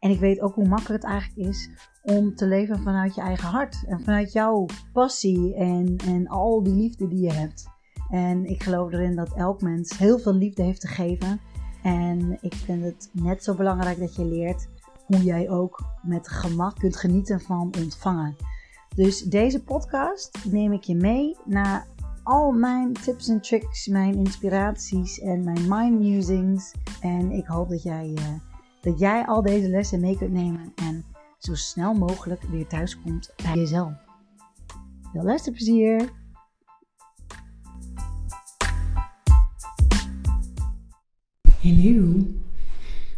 En ik weet ook hoe makkelijk het eigenlijk is om te leven vanuit je eigen hart. En vanuit jouw passie en, en al die liefde die je hebt. En ik geloof erin dat elk mens heel veel liefde heeft te geven. En ik vind het net zo belangrijk dat je leert hoe jij ook met gemak kunt genieten van ontvangen. Dus deze podcast neem ik je mee naar al mijn tips en tricks, mijn inspiraties en mijn mind musings. En ik hoop dat jij, uh, dat jij al deze lessen mee kunt nemen en zo snel mogelijk weer thuis komt bij jezelf. Veel luisterplezier! Hallo!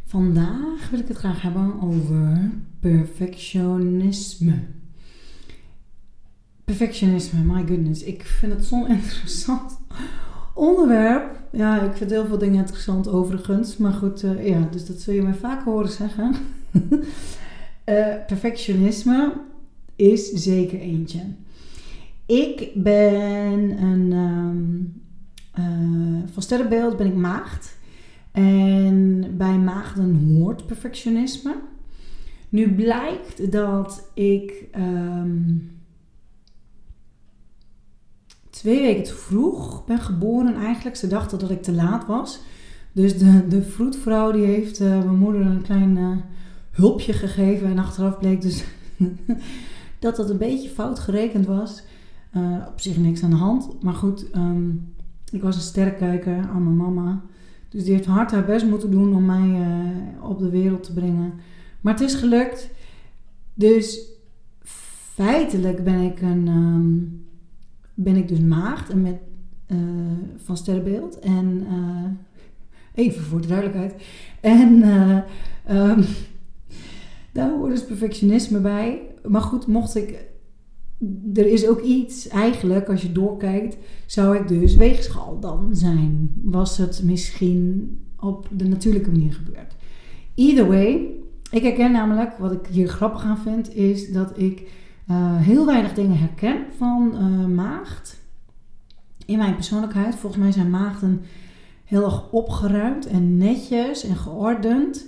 Vandaag wil ik het graag hebben over perfectionisme. Perfectionisme, my goodness. Ik vind het zo'n interessant onderwerp. Ja, ik vind heel veel dingen interessant overigens. Maar goed, uh, ja, dus dat zul je mij vaak horen zeggen. uh, perfectionisme is zeker eentje. Ik ben een... Um, uh, van sterrenbeeld ben ik maagd. En bij maagden hoort perfectionisme. Nu blijkt dat ik um, twee weken te vroeg ben geboren eigenlijk. Ze dachten dat ik te laat was. Dus de, de vroedvrouw die heeft uh, mijn moeder een klein uh, hulpje gegeven. En achteraf bleek dus dat dat een beetje fout gerekend was. Uh, op zich niks aan de hand. Maar goed, um, ik was een sterrenkijker aan mijn mama. Dus die heeft hard haar best moeten doen om mij op de wereld te brengen. Maar het is gelukt. Dus feitelijk ben ik, een, um, ben ik dus maagd en met, uh, van sterrenbeeld. En uh, even voor de duidelijkheid. En um, daar hoort dus perfectionisme bij. Maar goed, mocht ik er is ook iets, eigenlijk, als je doorkijkt, zou ik dus weegschaal dan zijn. Was het misschien op de natuurlijke manier gebeurd. Either way, ik herken namelijk, wat ik hier grappig aan vind, is dat ik uh, heel weinig dingen herken van uh, maagd. In mijn persoonlijkheid, volgens mij zijn maagden heel erg opgeruimd en netjes en geordend.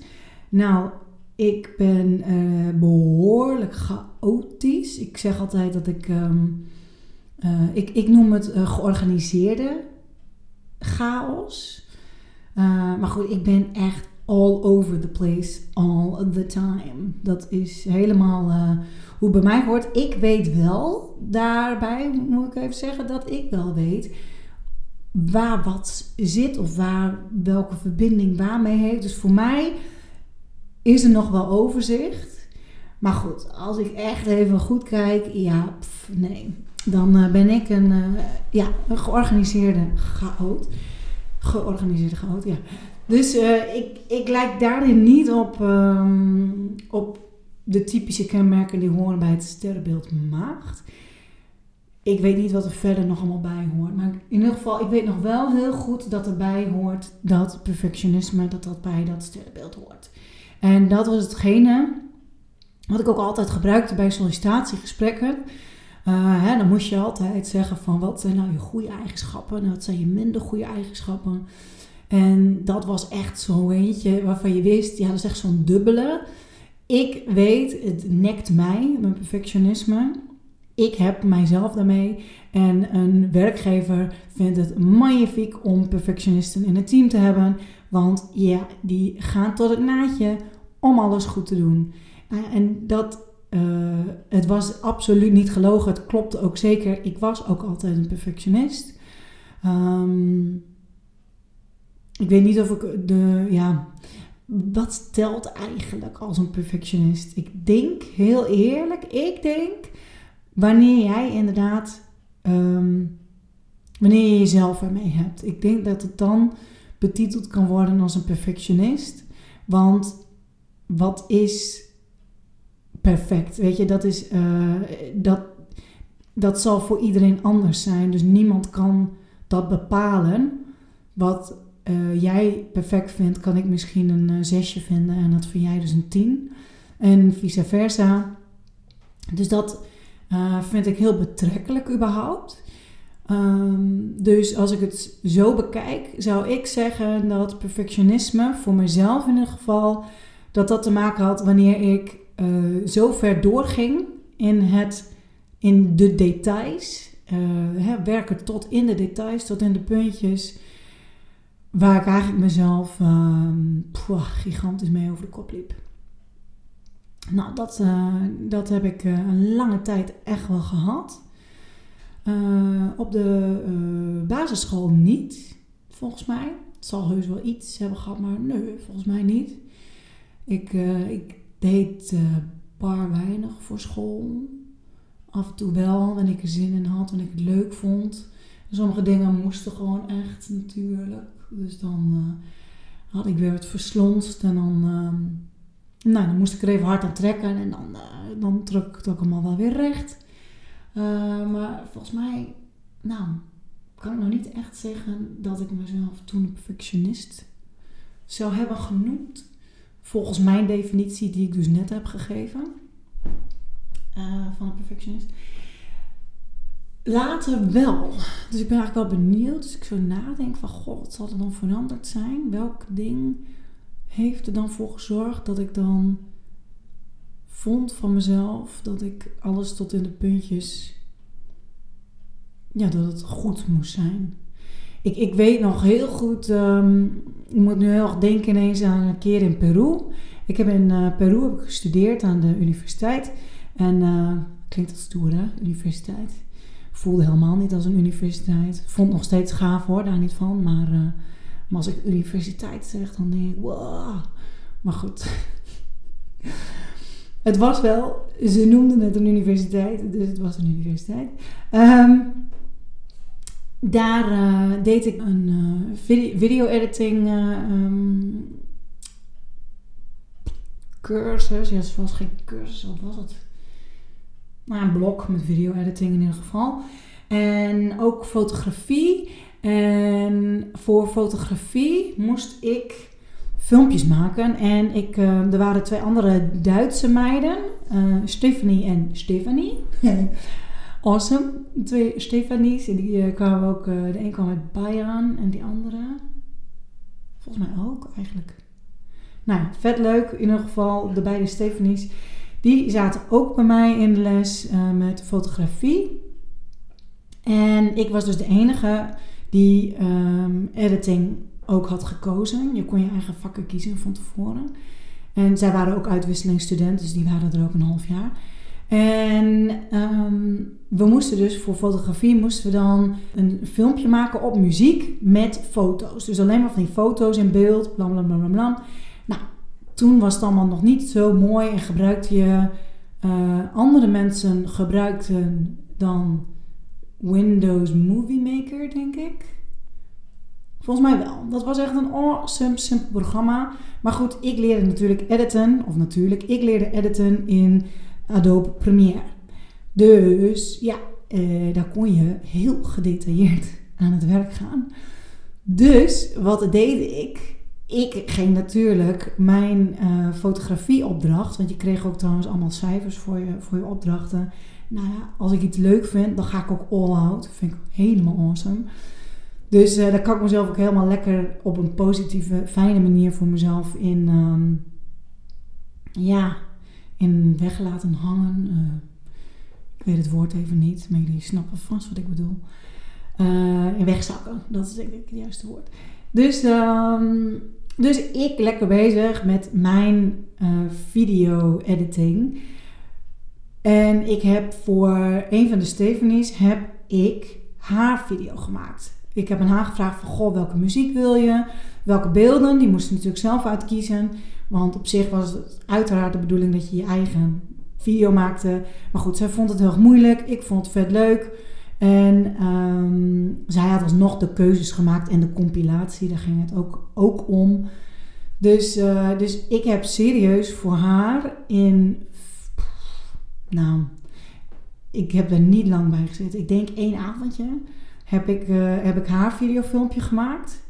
Nou, ik ben uh, behoorlijk chaotisch. Ik zeg altijd dat ik. Uh, ik, ik noem het georganiseerde chaos. maar goed, ik ben echt all over the place all the time. Dat is helemaal hoe bij mij hoort. Ik weet wel, daarbij moet ik even zeggen dat ik wel weet waar wat zit of waar welke verbinding waarmee heeft. Dus voor mij is er nog wel overzicht. Maar goed, als ik echt even goed kijk, ja, nee. Dan uh, ben ik een, uh, ja, georganiseerde chaot. Georganiseerde chaot, ja. Dus uh, ik, ik lijk daarin niet op, um, op de typische kenmerken die horen bij het sterrenbeeld maagd. Ik weet niet wat er verder nog allemaal bij hoort. Maar in ieder geval, ik weet nog wel heel goed dat erbij hoort dat perfectionisme, dat dat bij dat sterrenbeeld hoort. En dat was hetgene wat ik ook altijd gebruikte bij sollicitatiegesprekken. Uh, hè, dan moest je altijd zeggen van wat zijn nou je goede eigenschappen en wat zijn je minder goede eigenschappen. En dat was echt zo eentje waarvan je wist, ja dat is echt zo'n dubbele. Ik weet, het nekt mij, mijn perfectionisme. Ik heb mijzelf daarmee. En een werkgever vindt het magnifiek om perfectionisten in het team te hebben. Want ja, die gaan tot het naadje om alles goed te doen. En dat, uh, het was absoluut niet gelogen. Het klopte ook zeker. Ik was ook altijd een perfectionist. Um, ik weet niet of ik de, ja, wat telt eigenlijk als een perfectionist? Ik denk, heel eerlijk, ik denk, wanneer jij inderdaad, um, wanneer je jezelf ermee hebt. Ik denk dat het dan betiteld kan worden als een perfectionist. Want wat is perfect. Weet je, dat is, eh, dat, dat zal voor iedereen anders zijn. Dus niemand kan dat bepalen. Wat uh, jij perfect vindt, kan ik misschien een uh, zesje vinden en dat vind jij dus een tien. En vice versa. Dus dat uh, vind ik heel betrekkelijk überhaupt. Um, dus als ik het zo bekijk, zou ik zeggen dat perfectionisme voor mezelf in ieder geval, dat dat te maken had wanneer ik zo ver doorging in, het, in de details. Hè, werken tot in de details, tot in de puntjes waar ik eigenlijk mezelf uh, gigantisch mee over de kop liep. Nou, dat, uh, dat heb ik uh, een lange tijd echt wel gehad. Uh, op de basisschool niet, volgens mij. Het zal heus wel iets hebben gehad, maar nee, volgens mij niet. Ik, ik deed bar weinig voor school. Af en toe wel, wanneer ik er zin in had, wanneer ik het leuk vond. Sommige dingen moesten gewoon echt natuurlijk. Dus dan uh, had ik weer het verslonst en dan, uh, nou, dan moest ik er even hard aan trekken en dan, uh, dan trok ik het ook allemaal wel weer recht. Eh, maar volgens mij, nou, kan ik nog niet echt zeggen dat ik mezelf toen een perfectionist zou hebben genoemd. Volgens mijn definitie die ik dus net heb gegeven van een perfectionist. Later wel. Dus ik ben eigenlijk wel benieuwd. Dus ik zo nadenk van, god, wat zal er dan veranderd zijn? Welk ding heeft er dan voor gezorgd dat ik dan vond van mezelf dat ik alles tot in de puntjes, ja, dat het goed moest zijn. Ik, ik weet nog heel goed, um, ik moet nu heel erg denken ineens aan een keer in Peru. Ik heb in uh, Peru heb ik gestudeerd aan de universiteit. En uh, klinkt als stoer hè, universiteit voelde helemaal niet als een universiteit. Vond nog steeds gaaf hoor, daar niet van. Maar, uh, maar als ik universiteit zeg, dan denk ik, wow. Maar goed. het was wel, ze noemden het een universiteit, dus het was een universiteit. Um, daar uh, deed ik een uh, video-editing um, cursus. Ja, het was geen cursus, wat was het? Nou, een blog met video-editing in ieder geval. En ook fotografie. En voor fotografie moest ik filmpjes maken. En ik, uh, er waren twee andere Duitse meiden, uh, Stephanie en Stephanie. awesome. Twee Stephanies. En die uh, kwamen ook, de een kwam uit Bayern en die andere, volgens mij ook eigenlijk. Nou, vet leuk. In ieder geval, de beide Stephanies. Die zaten ook bij mij in de les uh, met fotografie. En ik was dus de enige die um, editing ook had gekozen. Je kon je eigen vakken kiezen van tevoren. En zij waren ook uitwisselingsstudenten, dus die waren er ook een half jaar. En um, we moesten dus voor fotografie moesten we dan een filmpje maken op muziek met foto's. Dus alleen maar van die foto's in beeld, bla bla bla bla. bla. Nou, toen was het allemaal nog niet zo mooi en gebruikte je uh, andere mensen gebruikten dan Windows Movie Maker, denk ik. Volgens mij wel. Dat was echt een awesome, simpel programma. Maar goed, ik leerde natuurlijk editen. Of natuurlijk, ik leerde editen in Adobe Premiere. Dus ja, eh, daar kon je heel gedetailleerd aan het werk gaan. Dus wat deed ik? Ik ging natuurlijk mijn uh, fotografieopdracht, want je kreeg ook trouwens allemaal cijfers voor je, voor je opdrachten. Nou ja, als ik iets leuk vind, dan ga ik ook all out. Dat vind ik helemaal awesome. Dus uh, daar kan ik mezelf ook helemaal lekker op een positieve, fijne manier voor mezelf in, um, ja, in weg laten hangen. Uh, ik weet het woord even niet, maar jullie snappen vast wat ik bedoel. in wegzakken, dat is denk ik het juiste woord. Dus, um, dus ik lekker bezig met mijn uh, video-editing. En ik heb voor een van de Stephanies heb ik haar video gemaakt. Ik heb aan haar gevraagd van, goh, welke muziek wil je? Welke beelden? Die moest natuurlijk zelf uitkiezen. Want op zich was het uiteraard de bedoeling dat je je eigen video maakte. Maar goed, zij vond het heel erg moeilijk. Ik vond het vet leuk. En um, zij had alsnog de keuzes gemaakt en de compilatie, daar ging het ook, ook om. Dus, uh, dus ik heb serieus voor haar in nou, ik heb er niet lang bij gezeten. Ik denk één avondje heb ik, uh, heb ik haar videofilmpje gemaakt.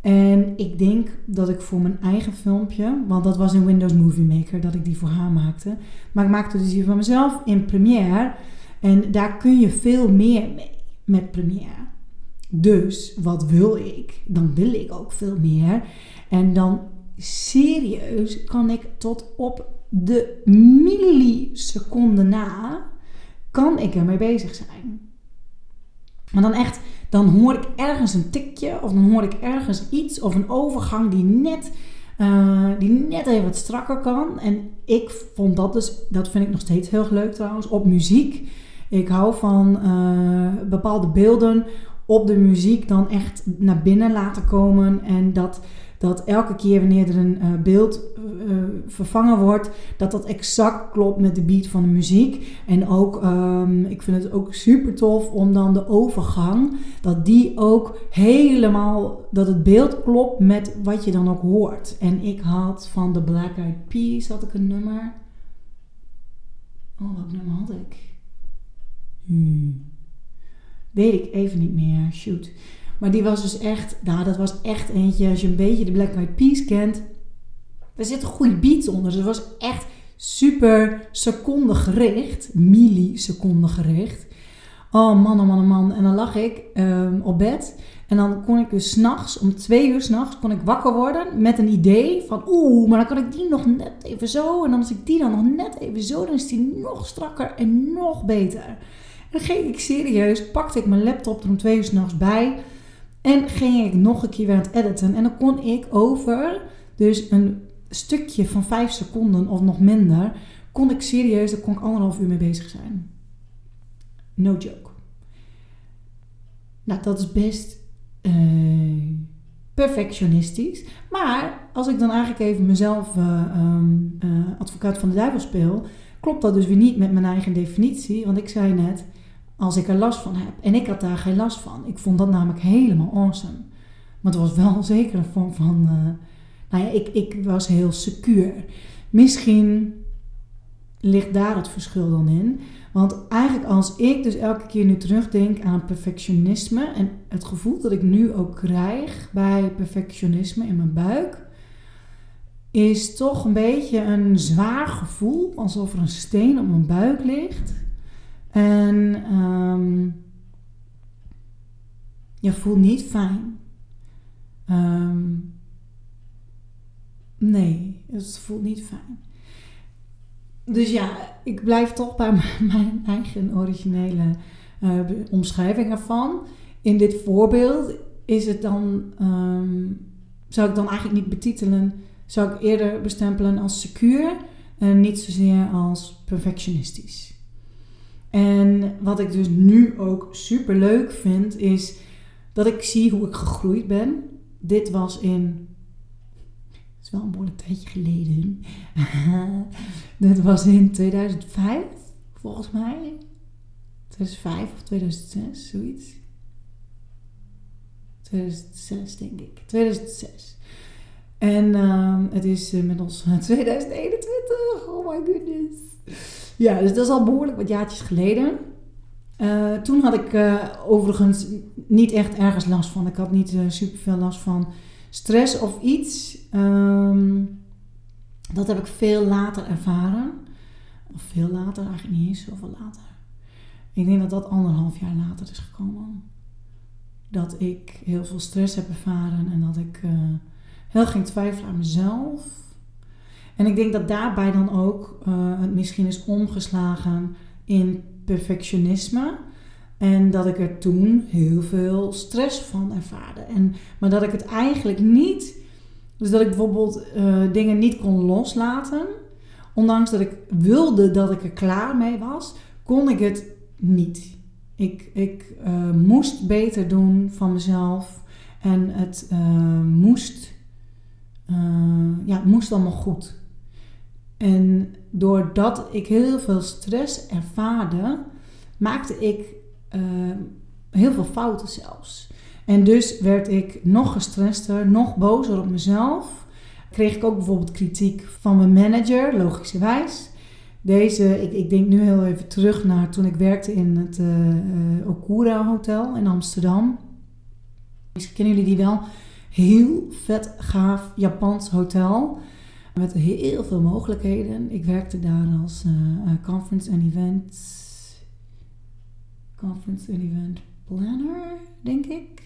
En ik denk dat ik voor mijn eigen filmpje, want dat was in Windows Movie Maker dat ik die voor haar maakte. Maar ik maakte dus die van mezelf in Premiere. En daar kun je veel meer mee met Premiere. Dus wat wil ik? Dan wil ik ook veel meer. En dan serieus kan ik tot op de milliseconde na, kan ik ermee bezig zijn. Maar dan echt, dan hoor ik ergens een tikje of dan hoor ik ergens iets of een overgang die net, uh, die net even wat strakker kan. En ik vond dat dus, dat vind ik nog steeds heel leuk trouwens, op muziek. Ik hou van uh, bepaalde beelden op de muziek dan echt naar binnen laten komen en dat dat elke keer wanneer er een uh, beeld uh, vervangen wordt, dat dat exact klopt met de beat van de muziek. En ook, um, ik vind het ook super tof om dan de overgang, dat die ook helemaal, dat het beeld klopt met wat je dan ook hoort. En ik had van de Black Eyed Peas, had ik een nummer. Oh, wat nummer had ik? Hmm. Weet ik even niet meer. Shoot. Maar die was dus echt, nou dat was echt eentje, als je een beetje de Black Eyed Peas kent. Er zitten goede beats onder. Dus het was echt super seconde gericht. Milliseconde gericht. Oh man, oh man, oh man. En dan lag ik um, op bed. En dan kon ik dus s'nachts, om twee uur s'nachts, kon ik wakker worden met een idee van oeh, maar dan kan ik die nog net even zo. En dan als ik die dan nog net even zo, dan is die nog strakker en nog beter. Dan ging ik serieus, pakte ik mijn laptop er om twee uur s'nachts bij. En ging ik nog een keer weer aan het editen. En dan kon ik over dus een stukje van vijf seconden of nog minder, kon ik serieus, daar kon ik anderhalf uur mee bezig zijn. No joke. Nou, dat is best uh, perfectionistisch. Maar als ik dan eigenlijk even mezelf uh, um, uh, advocaat van de duivel speel, klopt dat dus weer niet met mijn eigen definitie. Want ik zei net, als ik er last van heb. En ik had daar geen last van. Ik vond dat namelijk helemaal awesome. Maar het was wel zeker een vorm van. Uh, nou ja, ik, ik was heel secuur. Misschien ligt daar het verschil dan in. Want eigenlijk als ik dus elke keer nu terugdenk aan perfectionisme en het gevoel dat ik nu ook krijg bij perfectionisme in mijn buik, is toch een beetje een zwaar gevoel, alsof er een steen op mijn buik ligt. En um, je voelt niet fijn. Um, nee, het voelt niet fijn. Dus ja, ik blijf toch bij mijn eigen originele uh, omschrijving ervan. In dit voorbeeld is het dan, um, zou ik dan eigenlijk niet betitelen, zou ik eerder bestempelen als secuur en niet zozeer als perfectionistisch. En wat ik dus nu ook super leuk vind, is dat ik zie hoe ik gegroeid ben. Dit was in. Het is wel een behoorlijk tijdje geleden. Dit was in 2005, volgens mij. 2005 of 2006, zoiets. 2006, denk ik. 2006. En uh, het is inmiddels 2021. Oh my goodness. Ja, dus dat is al behoorlijk wat jaartjes geleden. Uh, toen had ik uh, overigens niet echt ergens last van. Ik had niet uh, super veel last van stress of iets. Um, dat heb ik veel later ervaren. Of veel later, eigenlijk niet eens zoveel later. Ik denk dat dat anderhalf jaar later is gekomen. Dat ik heel veel stress heb ervaren en dat ik heel ging twijfelen aan mezelf. En ik denk dat daarbij dan ook uh, het misschien is omgeslagen in perfectionisme. En dat ik er toen heel veel stress van ervaarde. En, maar dat ik het eigenlijk niet. Dus dat ik bijvoorbeeld uh, dingen niet kon loslaten. Ondanks dat ik wilde dat ik er klaar mee was, kon ik het niet. Ik, ik uh, moest beter doen van mezelf. En het moest, ja, het moest allemaal goed. En doordat ik heel veel stress ervaarde, maakte ik uh, heel veel fouten zelfs. En dus werd ik nog gestrester, nog bozer op mezelf. Kreeg ik ook bijvoorbeeld kritiek van mijn manager, logischerwijs. Deze, ik, ik denk nu heel even terug naar toen ik werkte in het uh, Okura Hotel in Amsterdam. Misschien kennen jullie die wel. Heel vet, gaaf Japans hotel. Met heel veel mogelijkheden. Ik werkte daar als uh, conference en events. Conference en event planner, denk ik.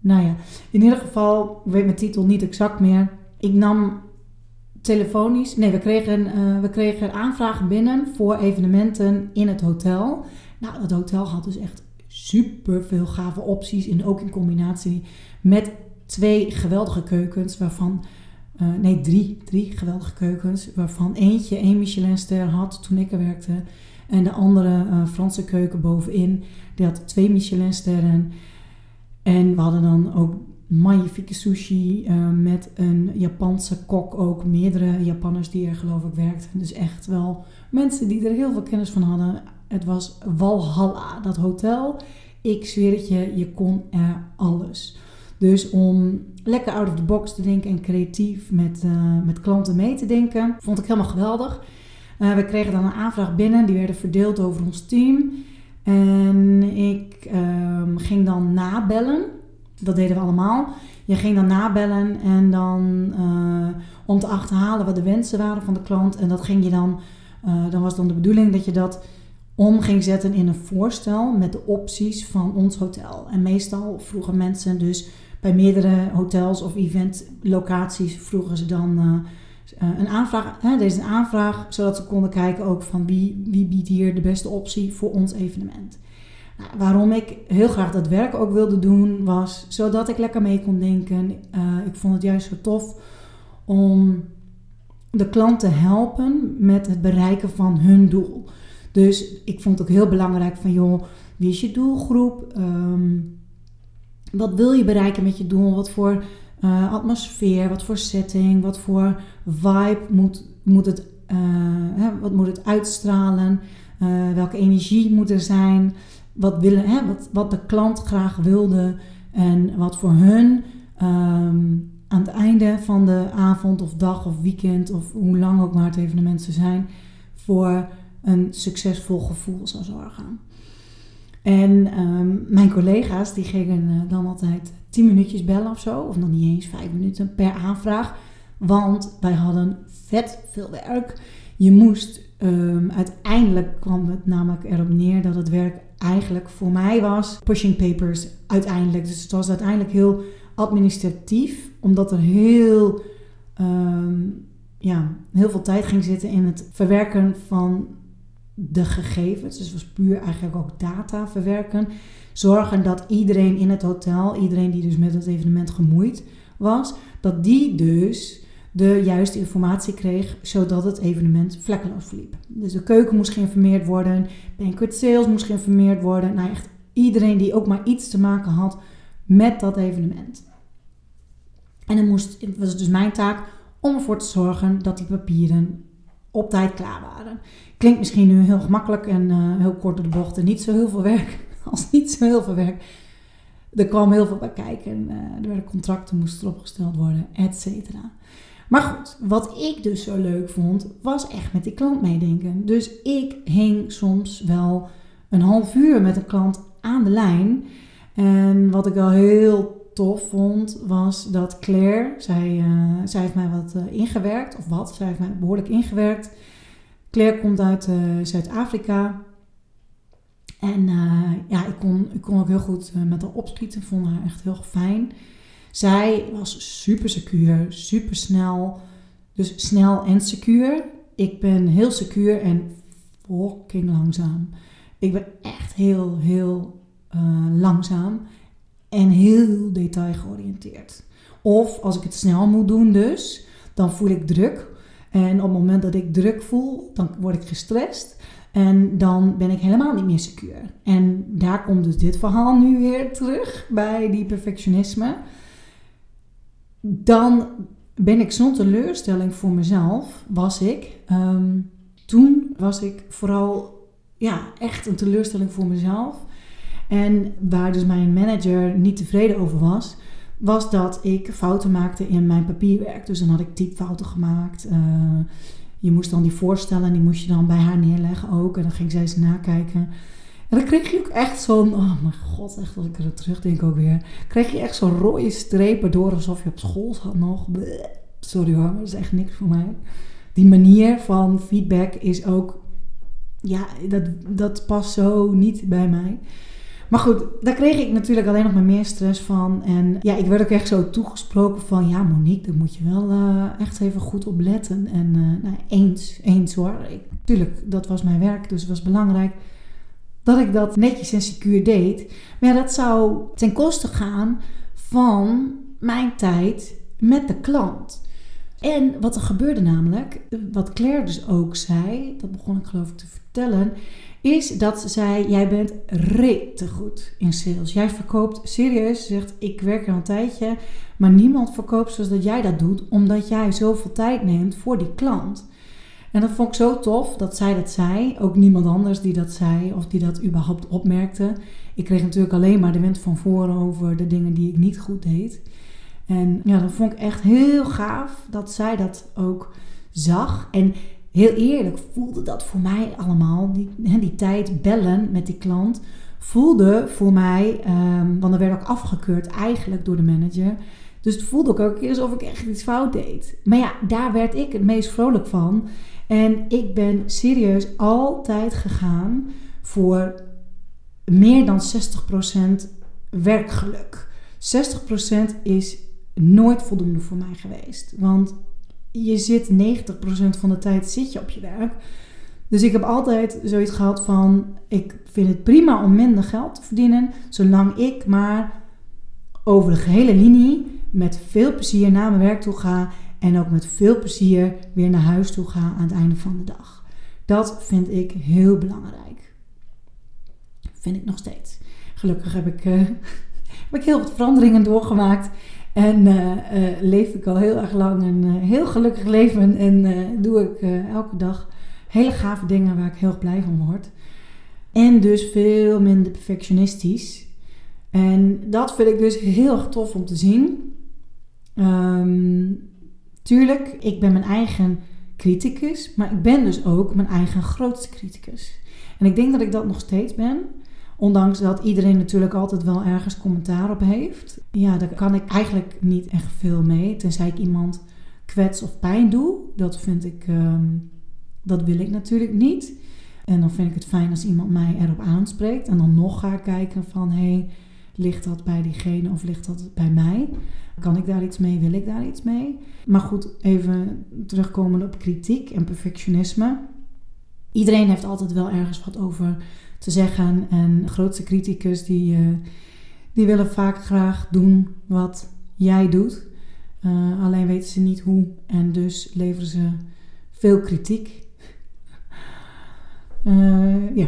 Nou ja, in ieder geval, ik weet mijn titel niet exact meer. Ik nam telefonisch. Nee, we kregen, uh, we kregen aanvragen binnen voor evenementen in het hotel. Nou, dat hotel had dus echt super veel gave opties. En ook in combinatie met twee geweldige keukens, waarvan. Uh, nee, drie, drie geweldige keukens. Waarvan eentje één Michelinster had toen ik er werkte. En de andere uh, Franse keuken bovenin, die had twee Michelinsterren. En we hadden dan ook magnifieke sushi uh, met een Japanse kok ook. Meerdere Japanners die er geloof ik werkten. Dus echt wel mensen die er heel veel kennis van hadden. Het was Walhalla, dat hotel. Ik zweer het je, je kon er alles. Dus om lekker out of the box te denken en creatief met, uh, met klanten mee te denken, vond ik helemaal geweldig. Uh, we kregen dan een aanvraag binnen, die werden verdeeld over ons team. En ik um, ging dan nabellen dat deden we allemaal. Je ging dan nabellen en dan uh, om te achterhalen wat de wensen waren van de klant. En dat ging je dan, uh, dan was dan de bedoeling dat je dat om ging zetten in een voorstel met de opties van ons hotel. En meestal vroegen mensen dus bij meerdere hotels of eventlocaties vroegen ze dan uh, een aanvraag. Hè, deze aanvraag, zodat ze konden kijken ook van wie, wie biedt hier de beste optie voor ons evenement. Nou, waarom ik heel graag dat werk ook wilde doen, was zodat ik lekker mee kon denken. Uh, ik vond het juist zo tof om de klant te helpen met het bereiken van hun doel. Dus ik vond het ook heel belangrijk van, joh, wie is je doelgroep? Um, wat wil je bereiken met je doel? Wat voor uh, atmosfeer, wat voor setting, wat voor vibe moet, moet, het, uh, hè, wat moet het uitstralen? welke energie moet er zijn? wat, willen, hè, wat, wat de klant graag wilde en wat voor hun um, aan het einde van de avond of dag of weekend of hoe lang ook maar het evenement zou zijn, voor een succesvol gevoel zou zorgen. En um, mijn collega's die gingen uh, dan altijd 10 minuutjes bellen of zo, of nog niet eens 5 minuten per aanvraag, want wij hadden vet veel werk. Je moest um, uiteindelijk kwam het namelijk erop neer dat het werk eigenlijk voor mij was pushing papers uiteindelijk. Dus het was uiteindelijk heel administratief, omdat er heel, um, ja, heel veel tijd ging zitten in het verwerken van de gegevens. Dus was puur eigenlijk ook data verwerken. Zorgen dat iedereen in het hotel, iedereen die dus met het evenement gemoeid was, dat die dus de juiste informatie kreeg, zodat het evenement vlekkeloos verliep. Dus de keuken moest geïnformeerd worden, banquet sales moest geïnformeerd worden. Nou, echt iedereen die ook maar iets te maken had met dat evenement. En moest, het was dus mijn taak om ervoor te zorgen dat die papieren op tijd klaar waren. Klinkt misschien nu heel gemakkelijk en uh, heel kort door de bocht en niet zo heel veel werk. Als niet zo heel veel werk. Er kwam heel veel bij kijken. Uh, er werden contracten moesten opgesteld worden, et cetera. Maar goed, wat ik dus zo leuk vond, was echt met die klant meedenken. Dus ik hing soms wel een half uur met een klant aan de lijn. En wat ik wel heel tof vond, was dat Claire, zij, uh, zij heeft mij wat uh, ingewerkt, of wat, zij heeft mij behoorlijk ingewerkt. Claire komt uit uh, Zuid-Afrika. En ja, ik kon, ik kon ook heel goed met haar opschieten, vond haar echt heel fijn. Zij was super secuur, super snel. Dus snel en secuur. Ik ben heel secuur en fucking langzaam. Ik ben echt heel, heel langzaam en heel detail georiënteerd. Of als ik het snel moet doen dus, dan voel ik druk. En op het moment dat ik druk voel, dan word ik gestrest. En dan ben ik helemaal niet meer secuur. En daar komt dus dit verhaal nu weer terug bij die perfectionisme dan ben ik zo'n teleurstelling voor mezelf, was ik. Um, toen was ik vooral ja, echt een teleurstelling voor mezelf. En waar dus mijn manager niet tevreden over was, was dat ik fouten maakte in mijn papierwerk. Dus dan had ik typfouten gemaakt. Uh, je moest dan die voorstellen, die moest je dan bij haar neerleggen ook. En dan ging zij ze nakijken. En dan kreeg je ook echt zo'n, oh mijn god, echt als ik er terugdenk ook weer. Kreeg je echt zo'n rode strepen door alsof je op school zat nog. Sorry hoor, dat is echt niks voor mij. Die manier van feedback is ook, ja, dat, dat past zo niet bij mij. Maar goed, daar kreeg ik natuurlijk alleen nog maar meer stress van. En ja, ik werd ook echt zo toegesproken van... Ja, Monique, daar moet je wel uh, echt even goed op letten. En uh, nou, eens, eens hoor. Ik, tuurlijk, dat was mijn werk, dus het was belangrijk dat ik dat netjes en secuur deed. Maar dat zou ten koste gaan van mijn tijd met de klant. En wat er gebeurde namelijk, wat Claire dus ook zei, dat begon ik geloof ik te vertellen, is dat zei: Jij bent rete goed in sales. Jij verkoopt serieus. Ze zegt: Ik werk er een tijdje, maar niemand verkoopt zoals dat jij dat doet, omdat jij zoveel tijd neemt voor die klant. En dat vond ik zo tof dat zij dat zei. Ook niemand anders die dat zei of die dat überhaupt opmerkte. Ik kreeg natuurlijk alleen maar de wind van voren over de dingen die ik niet goed deed. En ja, dat vond ik echt heel gaaf dat zij dat ook zag. En heel eerlijk voelde dat voor mij allemaal, die, die tijd bellen met die klant, voelde voor mij, um, want er werd ook afgekeurd eigenlijk door de manager. Dus het voelde ook elke keer alsof ik echt iets fout deed. Maar ja, daar werd ik het meest vrolijk van. En ik ben serieus altijd gegaan voor meer dan 60% werkgeluk. 60% is nooit voldoende voor mij geweest. Want je zit 90% van de tijd zit je op je werk. Dus ik heb altijd zoiets gehad van: ik vind het prima om minder geld te verdienen, zolang ik maar over de gehele linie met veel plezier naar mijn werk toe ga en ook met veel plezier weer naar huis toe ga aan het einde van de dag. Dat vind ik heel belangrijk. Vind ik nog steeds. Gelukkig heb ik, uh, heb ik heel wat veranderingen doorgemaakt. En uh, uh, leef ik al heel erg lang een heel gelukkig leven. En doe ik elke dag hele gave dingen waar ik heel blij van word. En dus veel minder perfectionistisch. En dat vind ik dus heel erg tof om te zien. Um, tuurlijk, ik ben mijn eigen criticus, maar ik ben dus ook mijn eigen grootste criticus. En ik denk dat ik dat nog steeds ben. Ondanks dat iedereen natuurlijk altijd wel ergens commentaar op heeft. Ja, daar kan ik eigenlijk niet echt veel mee. Tenzij ik iemand kwets of pijn doe. Dat vind ik, um, dat wil ik natuurlijk niet. En dan vind ik het fijn als iemand mij erop aanspreekt. En dan nog ga kijken van, hé, hey, ligt dat bij diegene of ligt dat bij mij? Kan ik daar iets mee? Wil ik daar iets mee? Maar goed, even terugkomen op kritiek en perfectionisme. Iedereen heeft altijd wel ergens wat over te zeggen. En grootste criticus die, uh, die willen vaak graag doen wat jij doet. Uh, alleen weten ze niet hoe en dus leveren ze veel kritiek. Uh, ja.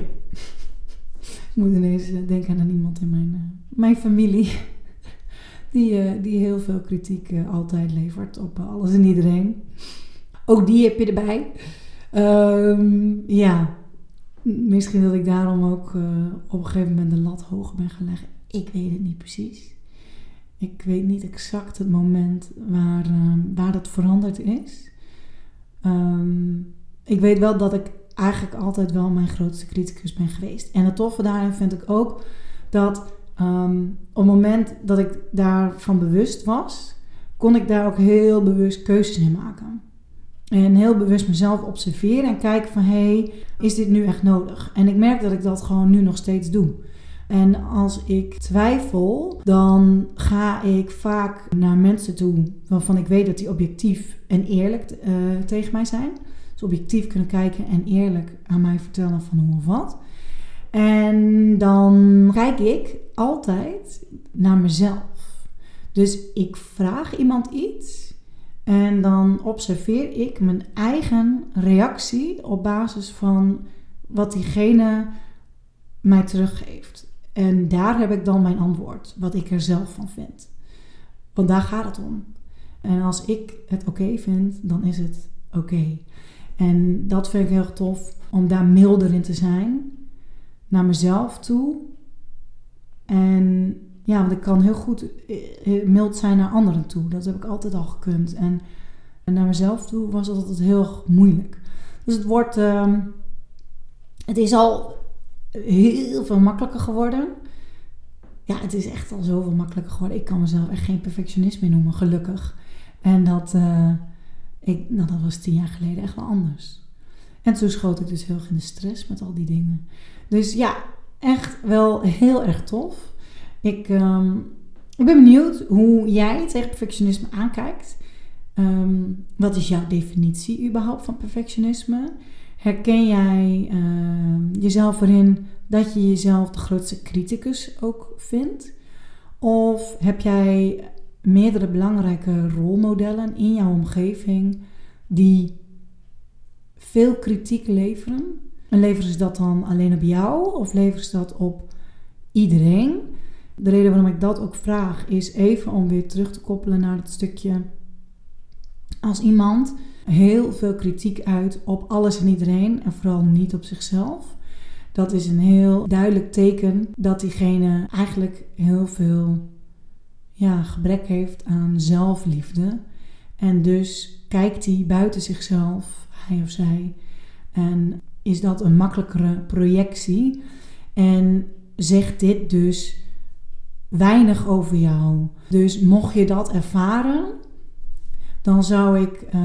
Ik moet ineens denken aan iemand in mijn, mijn familie. Die, die heel veel kritiek altijd levert op alles en iedereen. Ook die heb je erbij. Um, ja, Misschien dat ik daarom ook uh, op een gegeven moment de lat hoger ben gelegd. Ik weet het niet precies. Ik weet niet exact het moment waar, uh, waar dat veranderd is. Um, ik weet wel dat ik eigenlijk altijd wel mijn grootste criticus ben geweest. En het toffe daarin vind ik ook dat um, op het moment dat ik daarvan bewust was, kon ik daar ook heel bewust keuzes in maken. En heel bewust mezelf observeren en kijken van hé, hey, is dit nu echt nodig? En ik merk dat ik dat gewoon nu nog steeds doe. En als ik twijfel, dan ga ik vaak naar mensen toe waarvan ik weet dat die objectief en eerlijk uh, tegen mij zijn. Dus objectief kunnen kijken en eerlijk aan mij vertellen van hoe of wat. En dan kijk ik altijd naar mezelf. Dus ik vraag iemand iets en dan observeer ik mijn eigen reactie op basis van wat diegene mij teruggeeft. En daar heb ik dan mijn antwoord, wat ik er zelf van vind. Want daar gaat het om. En als ik het oké vind, dan is het oké. En dat vind ik heel tof, om daar milder in te zijn. Naar mezelf toe. En ja, want ik kan heel goed eh, eh, mild zijn naar anderen toe. Dat heb ik altijd al gekund. En naar mezelf toe was dat altijd heel moeilijk. Dus het wordt, ehm, het is al heel veel makkelijker geworden. Ja, het is echt al zoveel makkelijker geworden. Ik kan mezelf echt geen perfectionist meer noemen, gelukkig. En dat, uh, ik, nou, dat was tien jaar geleden echt wel anders. En toen schoot ik dus heel erg in de stress met al die dingen. Dus ja, echt wel heel erg tof. Ik, um, ik ben benieuwd hoe jij tegen perfectionisme aankijkt. Um, wat is jouw definitie überhaupt van perfectionisme? Herken jij uh, jezelf erin dat je jezelf de grootste criticus ook vindt? Of heb jij meerdere belangrijke rolmodellen in jouw omgeving die veel kritiek leveren? En leveren ze dat dan alleen op jou of leveren ze dat op iedereen? De reden waarom ik dat ook vraag is even om weer terug te koppelen naar het stukje als iemand heel veel kritiek uit op alles en iedereen en vooral niet op zichzelf. Dat is een heel duidelijk teken dat diegene eigenlijk heel veel ja, gebrek heeft aan zelfliefde. En dus kijkt hij buiten zichzelf, hij of zij. En is dat een makkelijkere projectie. En zegt dit dus weinig over jou. Dus mocht je dat ervaren, dan zou ik, uh,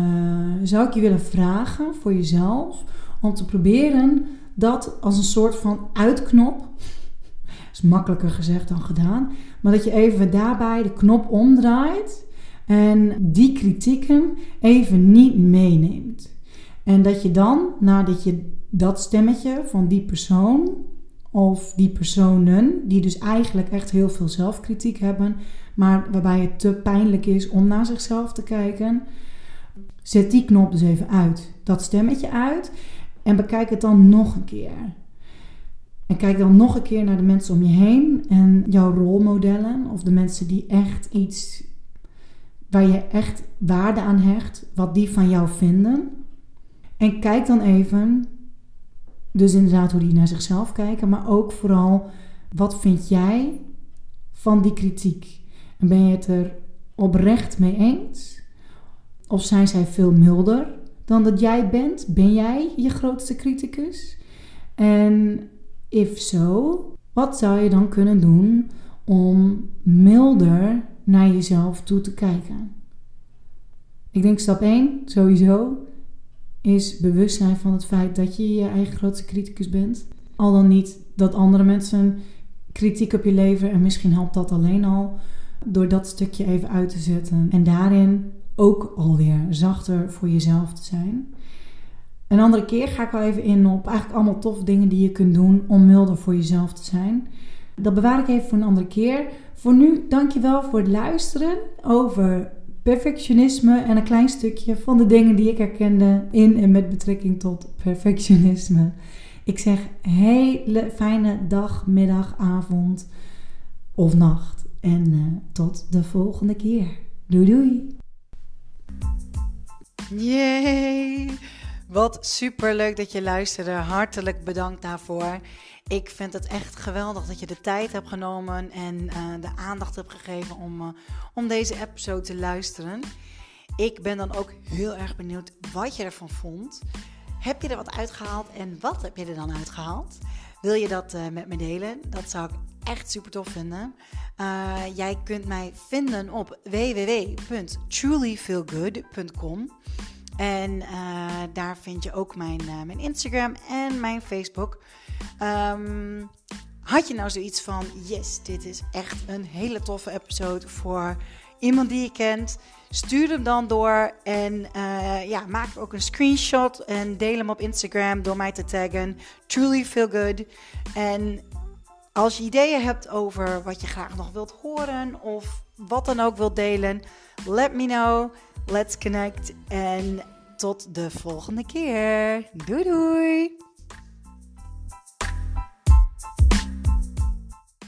zou ik je willen vragen voor jezelf om te proberen dat als een soort van uitknop. Is makkelijker gezegd dan gedaan. Maar dat je even daarbij de knop omdraait en die kritieken even niet meeneemt. En dat je dan, nadat je dat stemmetje van die persoon of die personen, die dus eigenlijk echt heel veel zelfkritiek hebben, maar waarbij het te pijnlijk is om naar zichzelf te kijken, zet die knop dus even uit. Dat stemmetje uit en bekijk het dan nog een keer. En kijk dan nog een keer naar de mensen om je heen en jouw rolmodellen of de mensen die echt iets waar je echt waarde aan hecht, wat die van jou vinden. En kijk dan even, dus inderdaad hoe die naar zichzelf kijken, maar ook vooral wat vind jij van die kritiek? En ben je het er oprecht mee eens? Of zijn zij veel milder dan dat jij bent? Ben jij je grootste criticus? En if zo, wat zou je dan kunnen doen om milder naar jezelf toe te kijken? Ik denk stap 1 sowieso is bewustzijn van het feit dat je je eigen grootste criticus bent. Al dan niet dat andere mensen kritiek op je leveren en misschien helpt dat alleen al door dat stukje even uit te zetten en daarin ook alweer zachter voor jezelf te zijn. Een andere keer ga ik wel even in op eigenlijk allemaal toffe dingen die je kunt doen om milder voor jezelf te zijn. Dat bewaar ik even voor een andere keer. Voor nu, dankjewel voor het luisteren over perfectionisme en een klein stukje van de dingen die ik herkende in en met betrekking tot perfectionisme. Ik zeg hele fijne dag, middag, avond of nacht. En uh, tot de volgende keer. Doei doei. Yay! Wat super leuk dat je luisterde. Hartelijk bedankt daarvoor. Ik vind het echt geweldig dat je de tijd hebt genomen en uh, de aandacht hebt gegeven om, uh, om deze episode te luisteren. Ik ben dan ook heel erg benieuwd wat je ervan vond. Heb je er wat uitgehaald en wat heb je er dan uitgehaald? Wil je dat uh, met me delen? Dat zou ik echt super tof vinden. jij kunt mij vinden op www.trulyfeelgood.com. En daar vind je ook mijn, mijn Instagram en mijn Facebook. Um, had je nou zoiets van: yes, dit is echt een hele toffe episode voor iemand die je kent? Stuur hem dan door en uh, ja, maak ook een screenshot en deel hem op Instagram door mij te taggen. Truly feel good. En als je ideeën hebt over wat je graag nog wilt horen of wat dan ook wilt delen, let me know. Let's connect en tot de volgende keer. Doei doei!